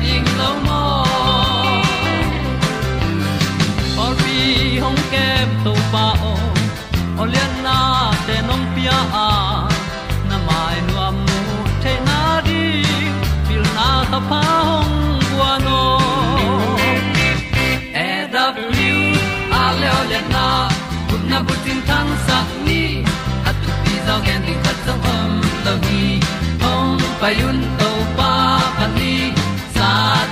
pi ta ding or bi hong kem to pa o olian na te pia à. na mai nu amu te na đi, pil na ta pa hong bua nô. e da blue a le olian na kun na bu tin tang sat ni at tu pi zo gen di khat zo om lo gi hong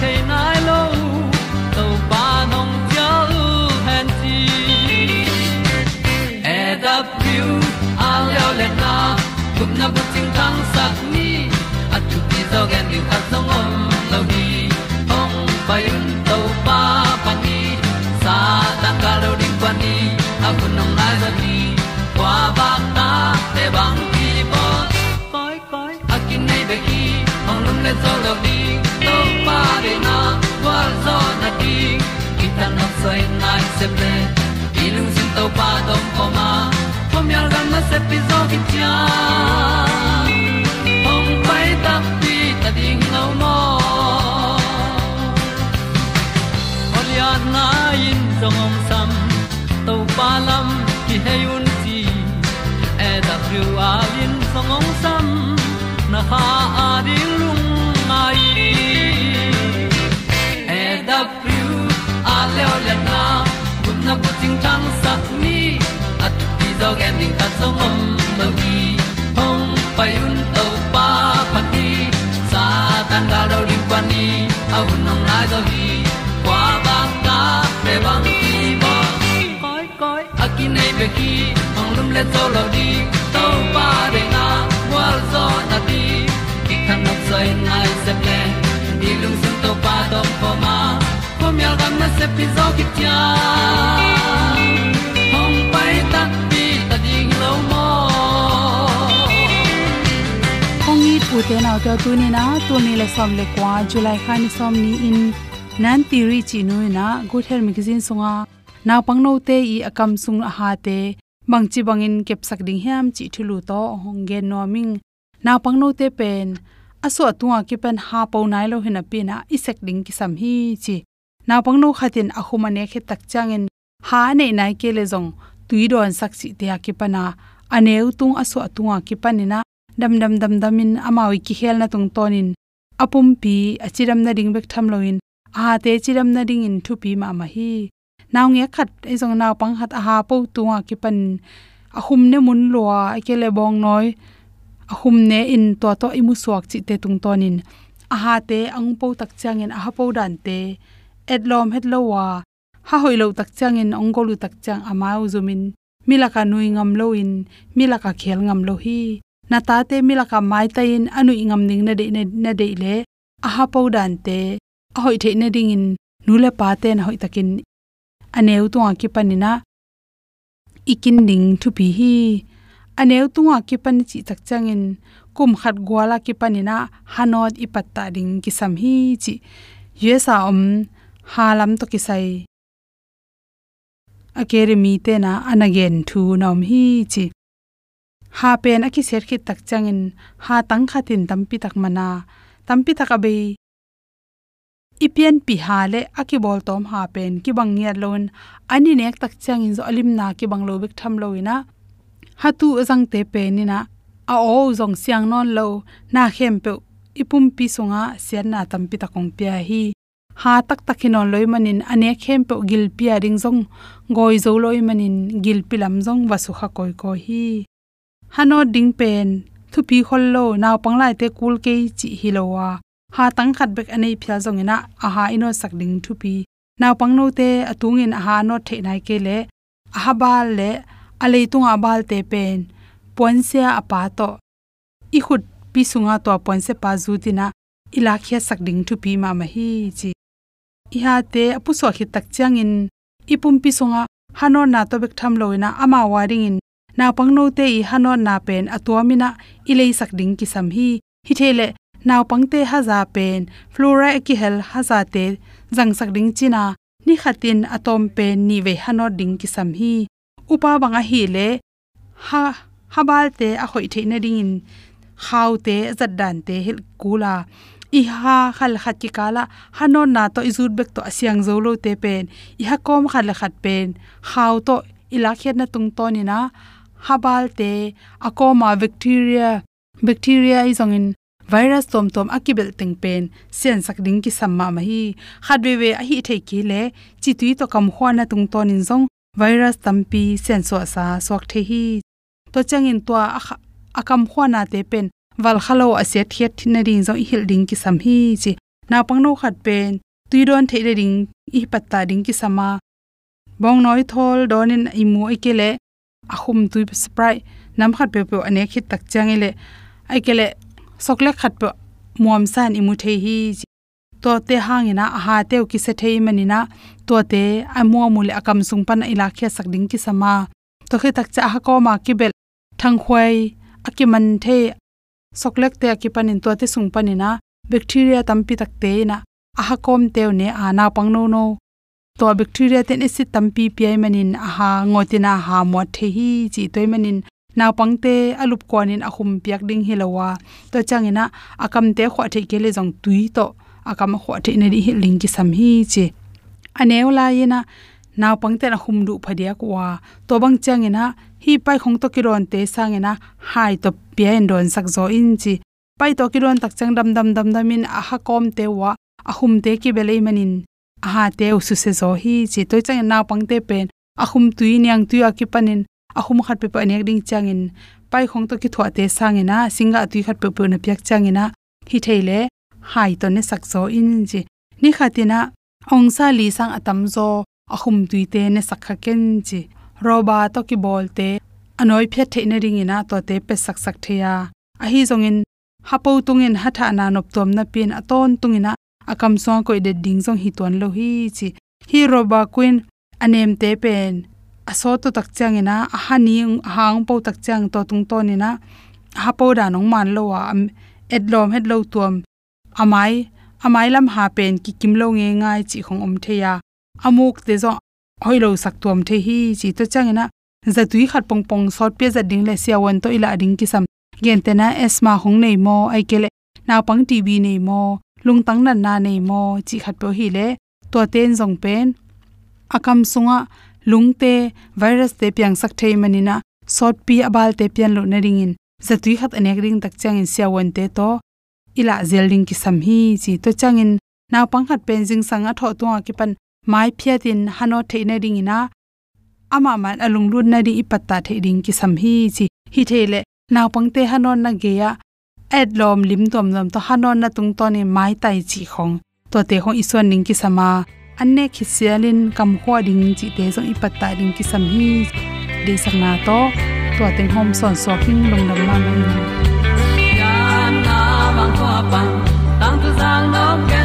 chiu the nai lo to pa nong pia u han ti e da piu a leo le na gup na bu chiu tang sat ni at tu pi zo gen ni khat song om lo ni ong pai un to pa pa ni sa tan ga lo ding pa ni a bu nong lai za ni. Kwa ba ta te bang ki bo koi koi a kin nei be ki ong lum le zo lo pa na kwa zo na di ki ta na sai nai se ple i lung sin to pa dom ko ma. Pom yal gam na se pi zo ki tia ong pai ta pi ta ding lo mo ol ya na in song om sam to pa lam ki hay un ti e da thru a lin song om sam na ha a ding lung na ko ting tang sat ni at ti dog ending ta so mom lo gi hong pai un to pa pa ti sa tan ga do ri pa ni au nong lai do gi kwa ba ta pe bang ti mo koi koi akin nei be ki hong lum le to lo di to pa de na wa zo na ti ki kan nok sai nai pom yal gam na se pi zo ki tia hong pai ta pi ta ding lo mo kong i pu te na to tu ni na tu ni le som le kwa july kha ni som ni in nan ti ri chi nu na good health magazine songa na pang no te i akam sung a ha te bang chi bang in kep sak ding hiam chi thulu to hong gen no ming na pang no te pen aso atuwa ki pen ha pau nai lo hina pina isek ding ki sam hi chi na pang no khatin ahuma ne khe tak changin ha ne nai ke le jong tui don sak chi te ki pana. Aneu tung aso atunga ki panina. Dam dam dam damin amawi ki hel na tung tonin. Apum pi achiram na ding bek tham loin. A te chiram na ding in thu pi ma ma hi. Naw nge khat e jong naw pang hat a ha po tunga ki pan. Ahum ne mun lwa akele e bong noi. Ahum ne in to to imu suak chi te tung tonin. A ha te ang po tak changin a ha po dan te edlom het lowa ha hoilo tak changin ongolu tak chang amau zumin, milaka nui ngam lo in milaka khel ngam lo hi na ta te milaka mai ta in anu ingam ning na de na de le a ha pau dan te a hoi the na ding in nule pa te na hoi takin, aneu to ki panina ikin ding thu pi hi aneu tunga ki pan chi tak changin kum khat gwala ki panina hanot ipatta ding ki sam hi chi yesa om halam to kisai academy te na anagen thu nom hi chi. Ha pen aki ser khit tak changin ha tang khatin tampi tak mana. Tampi tak abe ipian pi ha le aki bol tom ha pen ki bang nia lon ani nek tak changin zo alim na ki bang lo bek tham lo ina ha tu zang te pe ni na a o zong siang non lo. Na khem pe ipum pi sunga sian na tampi takong pia hi ha tak takhinon loi manin ane khem pe gil pia ring zong. Goi zo loi manin gil pilam zong. Wasu kha koi ko hi. Hano ding pen. Thu pi khol lo. Naw panglai te kul ke chi hilowa ha tang khat bek anei phya zong ina. A ha ino sak ding thu pi naw pangno te atung in a ha no the nai ke le. A ha bal le. A le tung a bal te pen. Pon se a pa to. I khut pi sunga to pon se pa zu tina. Ila khia sak ding thu pi ma ma hi chi i te apu so khi tak changin ipum pi songa, hano na to bek tham loina ama waring in. Na pangno te i hano na pen atuamina ilei sak ding ki sam hi. Hi thele naw pangte haza pen, flora ki hel haza te jang sak ding china. Ni khatin atom pen ni ve hano ding ki sam hi. Upa banga hi le, ha, habal te a khoi theina ding in. Khaw te zat dan te hil kula i ha khal khat ki kala hanon na to izut bek to asyang zo lo te pen. I ha kom khal khat pen. Khaw to ila khet na tung to ni na. Habal te, akoma bacteria bacteria izong in virus tom tom akibel teng pen. Sen sak ding ki samma ma hi khat be we a hi thei ki le. Chi tui to kam khwana tung ton in zong virus tampi sen so sa sok the hi. To changin to akam khwana te pen wal khalo ase thiat thina ring zo hil ding ki sam hi chi. Na pangno khat pen, tui don theile ring i patta ding ki sama bong noi thol don donin imu ikele ahum tui spray nam khat pe pe ane khit tak chang e changile aikele sokle khat pe muam san imu the hi to te hangina ha teu ki se thei manina to te amu mule akam sung pan ila khia sak ding ki sama to khe tak cha ha ko ma ki bel. Thang khwai akiman the soklek te akipan in to te sung panina bacteria tampi tak te na aha kom teu ne ana pangno no to bacteria ten isi tampi pi manin aha ngotina ha mo the hi chi toy manin na pangte alup kwanin ahum piak ding hilowa to changina akam te khwa the kele jong tui to akam khwa the ne ri ling ki sam hi chi aneula yena naw pangte na hum du phadia kwa to bang changina hi pai khong to kiron te sangena, hai to pian don sak zo in chi pai to kiron tak chang dam dam dam dam in a ha kom te wa a hum te ki belei manin a ha te u su se zo hi chi. To chang naw pangte pen a hum tui nyang tui a ki panin a hum khat pe pa nek ding changin. Pai khong to ki thwa te sangena, singa tui khat pe pe na pyak changina hi theile, hai to ne sak zo in chi ni khatina ong sa li sang atam zo ahum tuite ne sakha ken chi roba to ki bolte anoi phe the na ring ina to te pe sak sak theya a hi zongin, hapo tungin hatha na nop tom na pin aton tungina. Akam so ko de ding zong hi ton lo hi chi. Hi roba queen anem te pen. Aso to tak chang ina a hani hang po tak chang to tung to ni na hapo da nong man lo wa edlom het lo tuam. Amai amai lam ha pen ki kim lo nge ngai chi khong om theya amuk te zo hoilo sak tuam the hi chi to changena zatui khat pong pong sot pe za ding le sia wan to ila ding kisam. Gen te na esma hong nei mo, ai kele na pang tv nei mo lung tang na na nei mo, chi khat po hi le to ten zong pen, akam sunga lungte virus te piang sak thei manina sot pi abal te pian lo na ringin zatui khat anek ring tak chang in sia wan te to ila zelding ki sam hi chi to changin naw pang khat pen jing sanga tho to ki pan mai phiatin hano theina ringina ama man alung lun na ri ipatta the ring ki sam hi chi. Hi thele naw pangte hanon na geya ad lom lim tom lom to hanon na tung to ni mai tai chi khong. To te ho ison ning ki sama. Anne khisialin kam hwa ding chi te zo ipatta ding ki sam hi de sakna to to teng hom son so king long dam ma ma ya na mang kwa pan, tang tu zang no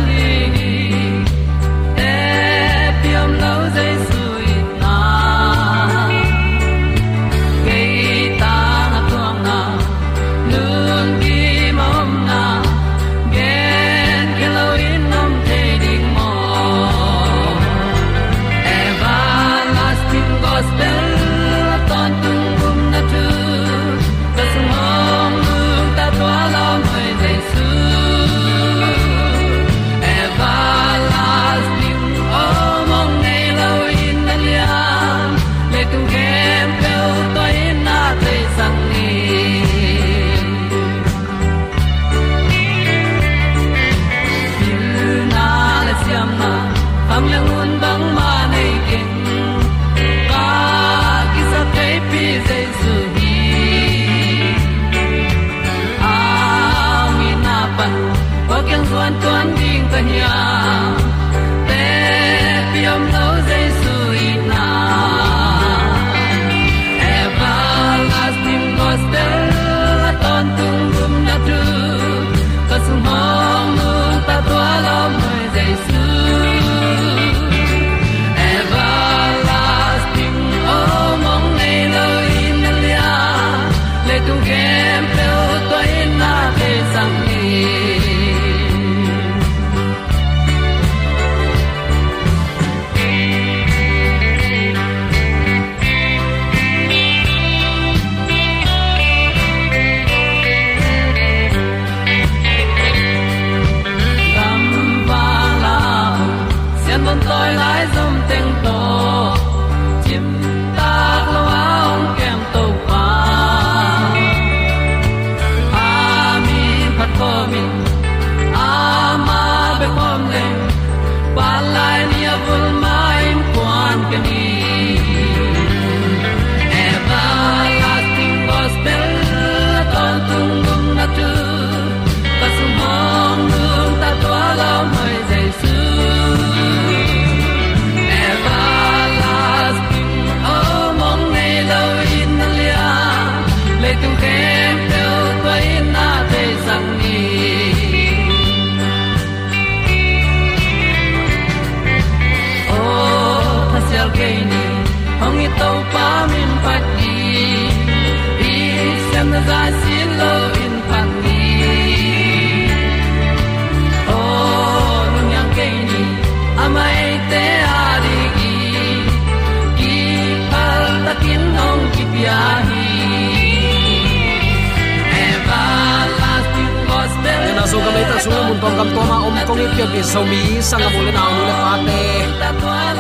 zomi sanga bi so na ul le pa te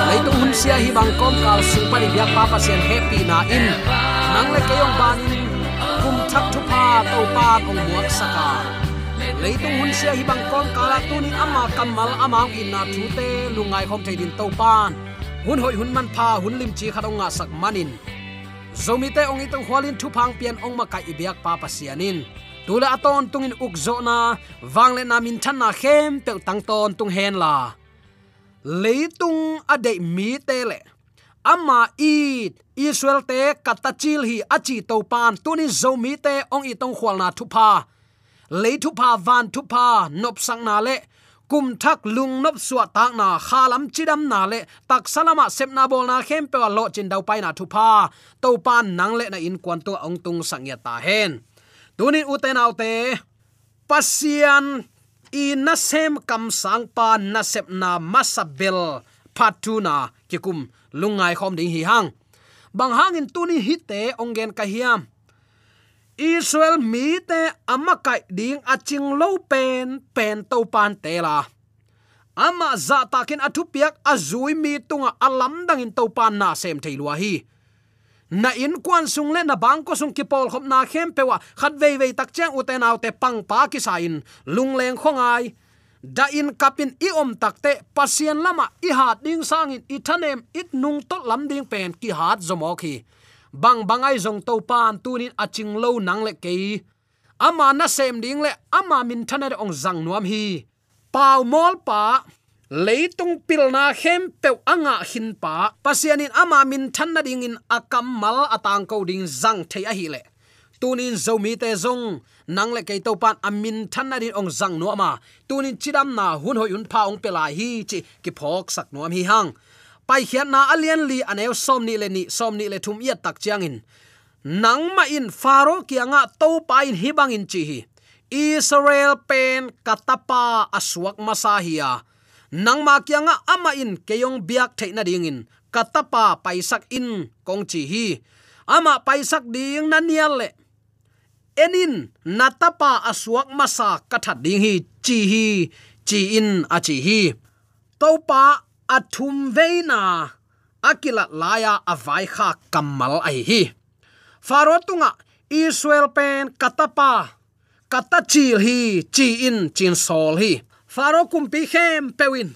lấy tung hun sia hi bang kom kal su pa ni byak pa pa sian happy na in. Nang le ke yong ban in kum thak thu pa to pa ong muak saka lấy tung hun sia hi bang kom kala tu ni ama kamal ama in na thu te lungai khom thei din to pan hun hoi hun man pha hun lim chi khatong nga sak manin zomi te ong itong hwalin thu phang pian ong ma kai ibyak pa pa sianin tula aton tungin ukzo na wangle na min than na khem pe tang ton tung hen la. Leitung ade mi te le. Ama i israel te katachil hi achi to pan tunin zomi te ong itong khwal na thu pa le thu pa van thu pa nop sang na le. Kum thak lung nop suwa tak na, khalam chidam na le. Tak salama sep na bol na khem pe lo chin dau pai na thu pa to pan nang le na in kwanto ong tung sang ya ta hen tunin uten autte. Pasian i na sem kam sang pa na sep na masabel patuna kikum lungai khom ding hi hang. Bang hangin tuni hite ongen ka hiam. Israel mi te amakai ding aching lo pen pen to pan te la. Ama za takin athupiak azui mi tunga alam dangin to pan na sem theilwa hi na in kwan sung le na bang ko sung ki pol khop na khem pewa khat vei vei tak chang uten autte pang pa ki sa in. Lung leng khongai da in kapin i om takte pasien lama i hat ding sangin i thanem it nung to lam ding pen ki hat zomo khi bang bangai zong to pan tunin aching lo nang le ke ama na sem ding le, ama min thana er ong zang nuam hi. Pau mol pa leitung pilna hem pe anga hin pa. Pasianin ama min thanna ding in akam mal atang ko ding zang thei a hi le. Tunin zomi te zong. Nang le ke to pan amin thanna din ong zang no ma tunin chidam na hun hoi un pa ong pela hi chi ki phok sak no mi hang. Pai khian na alian li aneu som ni le ni, som ni le thum yat tak chiang in. Nang ma in faro kianga to pa in hibang in chi hi. Israel pen katapa aswak masahia nang ma ama in keyong biak theina dingin. Katapa paisak in kongchi hi. Ama paisak ding na nial le. Enin natapa aswak masa kathat ding hi chi hi, chi in a chi hi. Topa athum veina. Akila laya avai kha kamal ai hi. Faro tunga, israel pen katapa. Katachil hi, chi in chin sol hi faro kumpi khem pewin.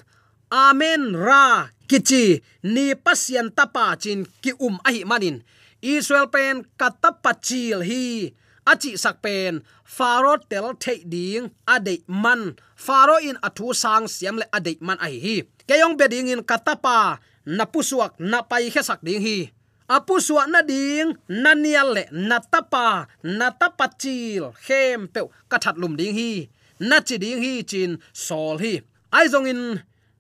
Amen, ra, kichi, ni pasian tapa chin ki um ahi manin. Israel pen katapachil hi. Achi sak pen, faro tel thei ding ade man. Faro in athu sang siam le ade man ai hi. Keyong beding in katapa, napusuak napai khe sak ding hi. Apu suwa na ding nanial le natapa natapachil khem pe kathat lum ding hi na chi ding hi chin sol hi. Ai zong in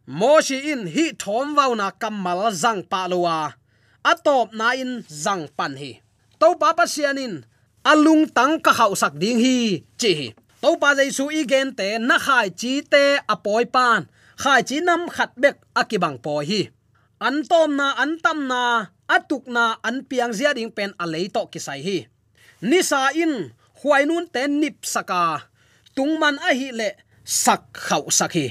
mo shi in hi thom wau na kamal zang pa lowa atop na in zang pan hi. To pa pa sianin alung tang ka hau sak ding hi chi to pa jai su i gen te na khai chi te apoi pan. Khai chi nam khat bek akibang po hi. An tom na, an tam na atuk na, an piang zia ding pen alei to ki sai hi. Ni sa in, huai nun ten nip saka tungman a hi le sak khau sakhi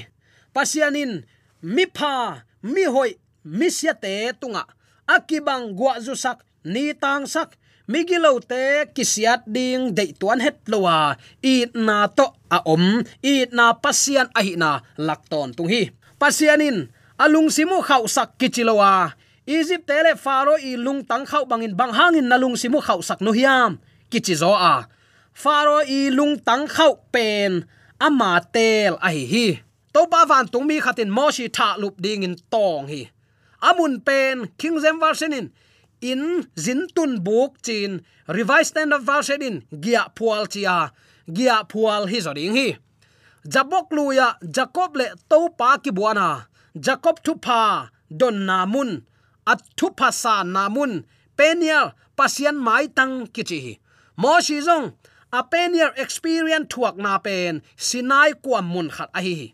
pasianin, mi pha, mi hoi, mi sia te tunga. Akibang gwa zu sak, ni tang sak. Migilo te kisiat ding de tuan het lowa i na to a om i na pasian a hi na lakton tung hi. Pasianin, alung simu khau sak kichilowa egypt tele faro i lung tang khau bangin bang hangin nalung simu khau sak no hiam. Kichi zo a faro i lung tang khau pen. Ama tel a hi hi. To ba van tung mi khatin mo shi tha lup ding in tong hi. Amun pen, king zem version in. In zin tun buk chin. Revised standard version in. Gia pual chia. Gia pual hi zo ding hi. Jabok luya jacob le to pa ki buana jacob thu pa don namun. At thu pa sa namun. Penial, pasian mai tang kichi mo shi zong apenier experience thuak na pen, sinai kwa mun khat a hi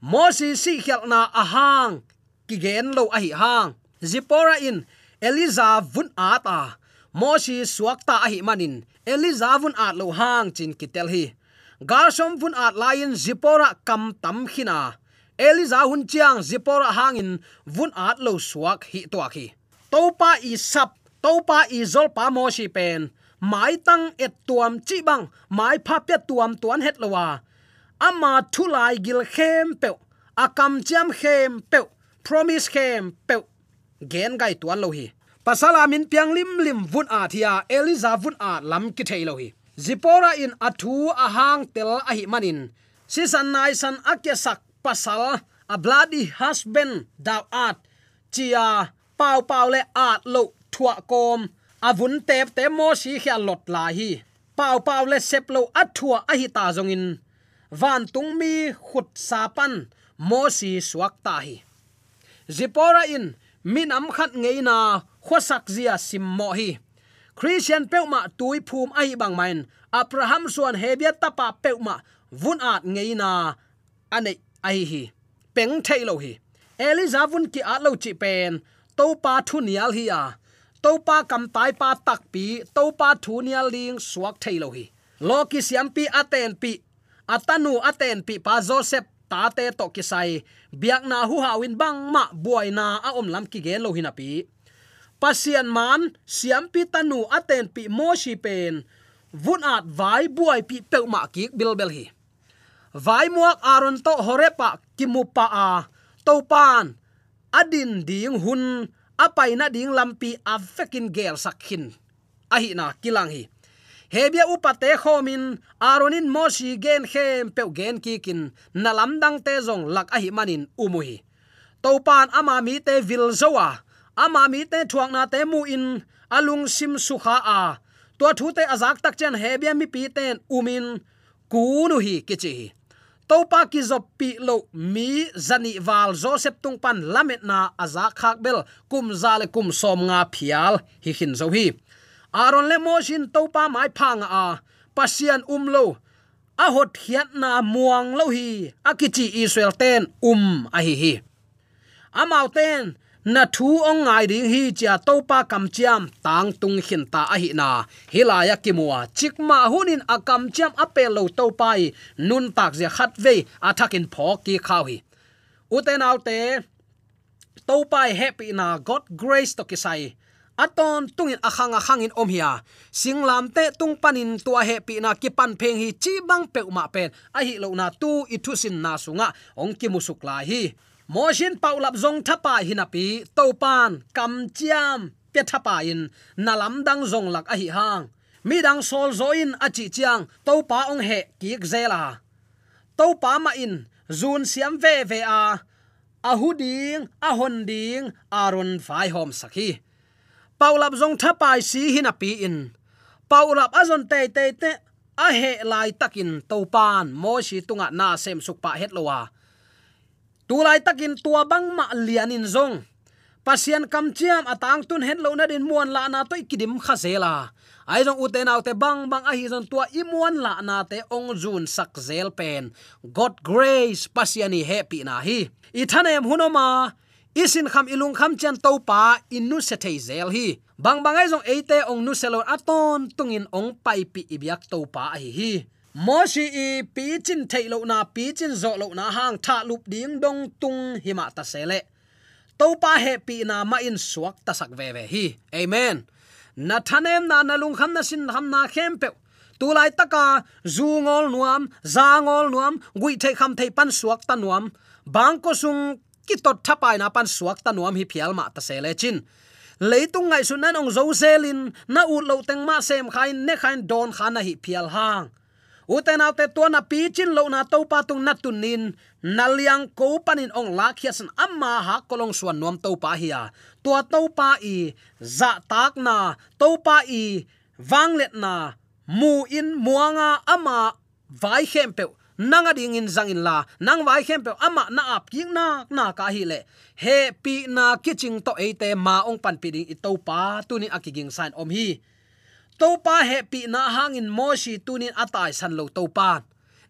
moses si khial na Ahang ki gen lo a hi hang. Zipora in eliza vun ata moses si suak ta a hi manin eliza vun at lo hang chin kitel hi. Garsom vun at lion zipora kam tam khina eliza hun chiang zipora hangin vun at lo suak hi to khi topa i sap topa i zol pa mo pen mai tang et tuam chi bang, mai pha pe tuam tuan het lowa ama thulai gil khem pe akam cham khem pe promise khem pe gen gai tuan lo hi. Pasala min piang lim lim vun a thia, eliza vun a lam ki thei lo hi. Zipora in athu a hang tel a hi manin. Si san nai san akya sak pasal, a bloody husband daw at chia pau pau le at lo thua kom avun tep te mo si khia lot la hi. Pau pau le sep lo athua a hi ta zong in van tung mi khut sa pan mo si suak ta hi. Zipora in, min am khat ngei na, khosak zia sim mo hi. Christian peuma tui phum ai bang main. Abraham suan hebia tapa peuma vun at ngei na ane ai hi peng thailo hi. Eliza vun ki at lo chi pen. To pa thu nial hi a à pa kam tai pa tak pi to pa thu nial ling suak thailo hi. Loki siam pi aten pi, atanu aten pi pa joseph ta te to kisai. Biak na hu hawin bang ma buai na a om lam ki gen lo hina pi. Pasian man, siam pi tanu aten pi mo shi pen. Vun at vai buai pi pe ma ki bil bel hi. Vai muak aron to horepa kimupa a. To pan adin ding hun apai na ding lampi afekin gel sakhin? Ahi na, kilang hi. Hebia upate khomin, aronin moshi gen khem pe gen kikin nalam dang te zong lak ahi manin umuhi. Topan ama mi te vil zowa, ama mi te thuang na te mu in alung sim sukha a. To thu te azak tak chen hebia mi pi ten umin, kunu hi kichi topa ki zop pi lo mi zani wal joseph tung pan lamet na aza khak bel. Kum zale kum som nga phial. Hi hin zo hi. Aron le mo shin topa mai phang a. Pasian umlo a hot hiat na muang lo hi. Akichi israel ten um a hi hi. Amau ten na thu ong ngai ding hi cha to pa kam chiam tang tung hin ta a hi na hilaya kimua chikma hunin akam chiam apel lo to pai nun tak je khat ve athakin pho ki khaw hi. Uten autte to pai happy na god grace to kisai. Aton tungin akhang akhang in om hiya singlam te tung panin tua he pi na ki pan pheng hi chi bang pe ma pen. A hi lo na tu i thu sin na sunga. Ong ki musuk la hi mojin paulap zong thapa hinapi topan kam chiam pe thapa in nalam dang zong lak a hi hang. Mi dang sol zo in a chi chiang topa ong he ki zela topa ma in zun siam ve ve a. Ahuding ahonding aron phai hom sakhi paulap zong thapa si hinapi in. Paulap azon te te te a he lai takin topan mo si tunga na sem sukpa het lowa tulai takin tua bang ma lianin zong. Pasian kam chiam atang tun hen lo na din muan la na to ikidim khazela ai jong uten autte bang bang a hi zon tua imuan la na te ong jun sak zel pen. God grace, pasiani happy na hi. I thanem hunoma isin kham ilung kham chan to pa inu se thei zel hi. Bang bang ai jong eite ong nu selo aton tungin ong pai pi ibyak to pa hi hi. Mo shi i pi chin thei lo na pi chin zo lo na hang tha lup ding dong tung hima ta sele to pa he pi na ma in suak ta sak ve ve hi amen na thanem na na lung kham na sin ham na khem pe tu lai taka zu ngol nuam za ngol nuam gui thei kham thei pan suak ta nuam bang ko sung ki tot thapai na pan suak ta nuam hi phial ma ta sele chin leitung ngai sun nan ong zo zelin na u lo teng ma sem khain ne khain don khana hi phial hang uten alte to na pi chin lo na to pa tung na tunin. Naliang ko panin ong la khiasan amma ha kolong suan nuam to pa hiya to to pa i, za tak na to pa i wanglet na, mu in muanga ama vai hempe nanga ding in zang in la, nang vai khem pe ama na ap king na na ka hi le. He pi na kiching to ate ma ong pan pi ding i to pa tu ni akiging sign om hi topa he pi na hangin moshi tunin atai san lo topa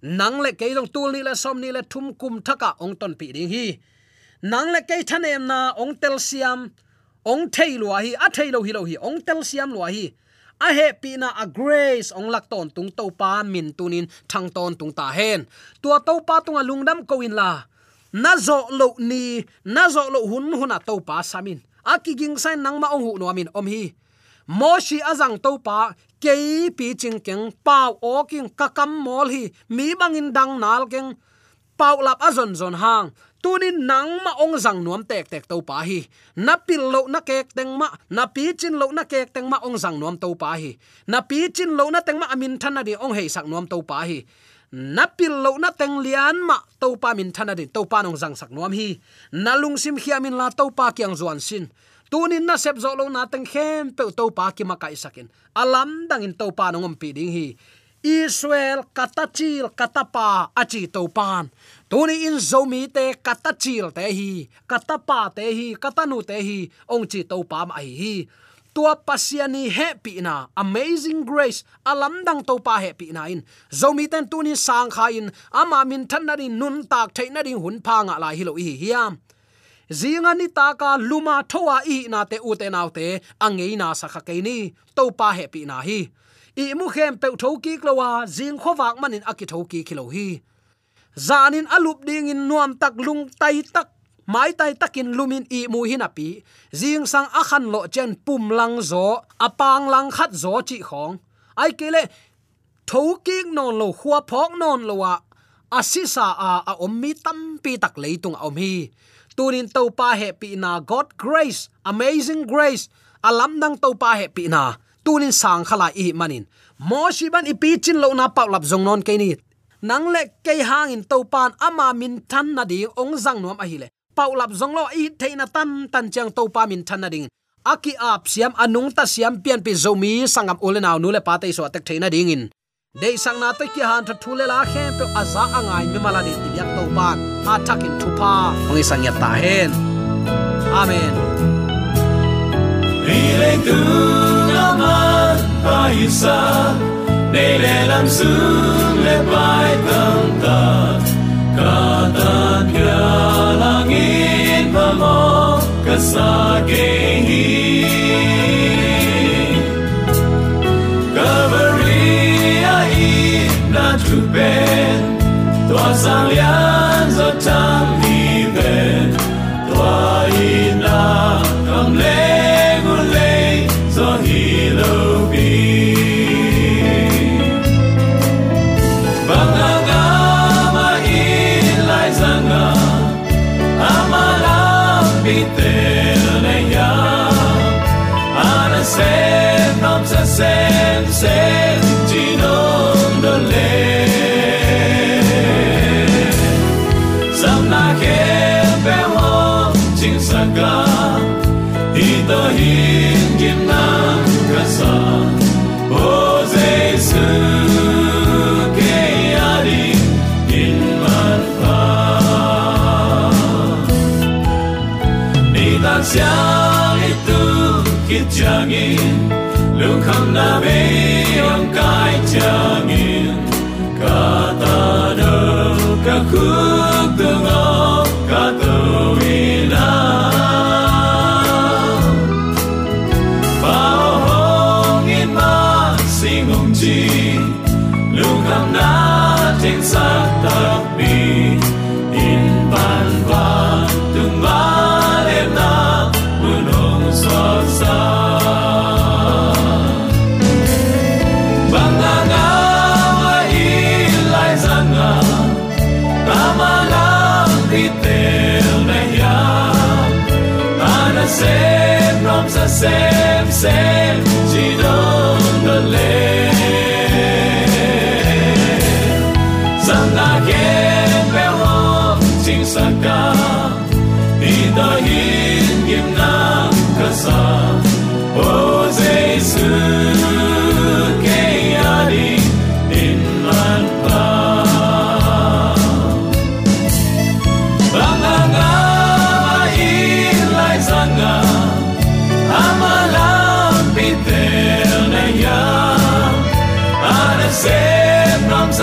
nang le ke dong tul ni le som ni le thum kum thaka ong ton pi ding hi. Nang le ke thanem na ong tel siam, ong thei lo hi, a thei lo hi lo hi, ong tel siam lo hi. A happy na a grace ong lak ton tung to pa min tunin thang ton tung ta hen. Tua to pa tung a lungdam ko in la. Na zo lo ni, na zo lo hun huna to pa samin. A ki ging sai nang ma ong hu no amin om hi moshi azang to pa ke pi ching keng, pau o king ka kam mol hi, mi bangin dang nal keng, pau lap azon zon hang. Tunin nang ma ong zang nuam tek tek to pa hi. Na pil lo na kek teng ma, na pi chin lo na kek teng ma ong zang nuam to pa hi. Na pi chin lo na teng ma amin than na di ong hei sak nuam to pa hi. Na pil lo na teng lian ma to pa min than na di to pa nong zang sak nuam hi. Na lung sim khiamin la to pa kyang zuan sin tunin na, sep zo lo na teng khem pe to pa ki ma kai sakin alam dang in to pa nong pi ding hi. Israel, katachil, katapa, achi to pan. Tuni in zomi te katachil te hi, katapa te hi, katanu te hi, ong chi to pa ma hi tua pasiani happy na. Amazing grace, alam dang to pa happy na in. Zomi ten tuni sang kha in. Ama min than na nun tak thai na hun pa nga la hi lo hi hiam zinga ni ta ka luma thowa i na te u te naw te angei na sakha ke ni to pa happy na hi. I mu khem pe tho ki klowa jing khowak manin aki tho ki khilo hi zanin alup ding in nuam tak lung tai tak, mai tai takin lumin i mu hin api jing sang akhan lo chen pum lang zo, apang lang khat zo chi khong. Ai kele tho ki non lo khua phok non lo wa asisa a a ommi tam pi tak leitung om hi tunin to pa he pi na. God grace, amazing grace. Alam dang to pa he pi na. Tunin sang khala i manin. Mo shiban ipi chin lo na pa lap zong non ke ni. Nang le ke hang in to pan ama min than na di ong zang nom a hi le. Pau lap zong lo i theina tan tan chang to pa min than na ding. Aki ap siam anung ta siam pian pi zomi sangam ulenaw nu le pa te so tek theina ding in dei sang na te ki han tha thule la khem pe aza angai mi mala ni tiyak to pan a thakin thupa ong sang ya ta hen amen. Rile tu naman paisa để le lam su le pai tam ta ka ta kia langit và mò cả sa kê hi. Na tu ben tua sang lian zo tam hi ben tua ina kam le gun le zo hi bi. Ma in lai zanga ama pite le ya ana sen nam sen sen kit changin lung kham na be ong kai changin ka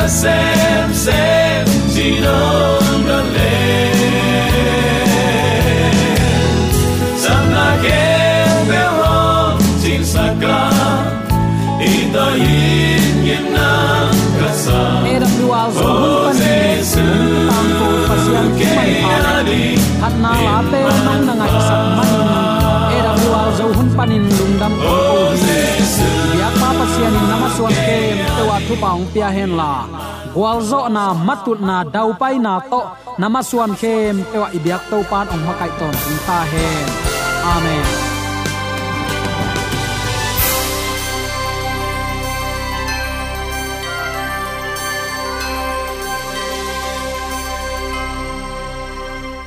nam sa sem sem jinom na le samna ke pe ho jin saka ito yin yin na kasa AWR zo hun pan tam ko pasian ki mai ha khat na la te nong na paung pia hen la. Gwal zo na matut na dau pai na to. Namaswan khem, ewa ibyak to pan ong makai ton. Ta hen amen.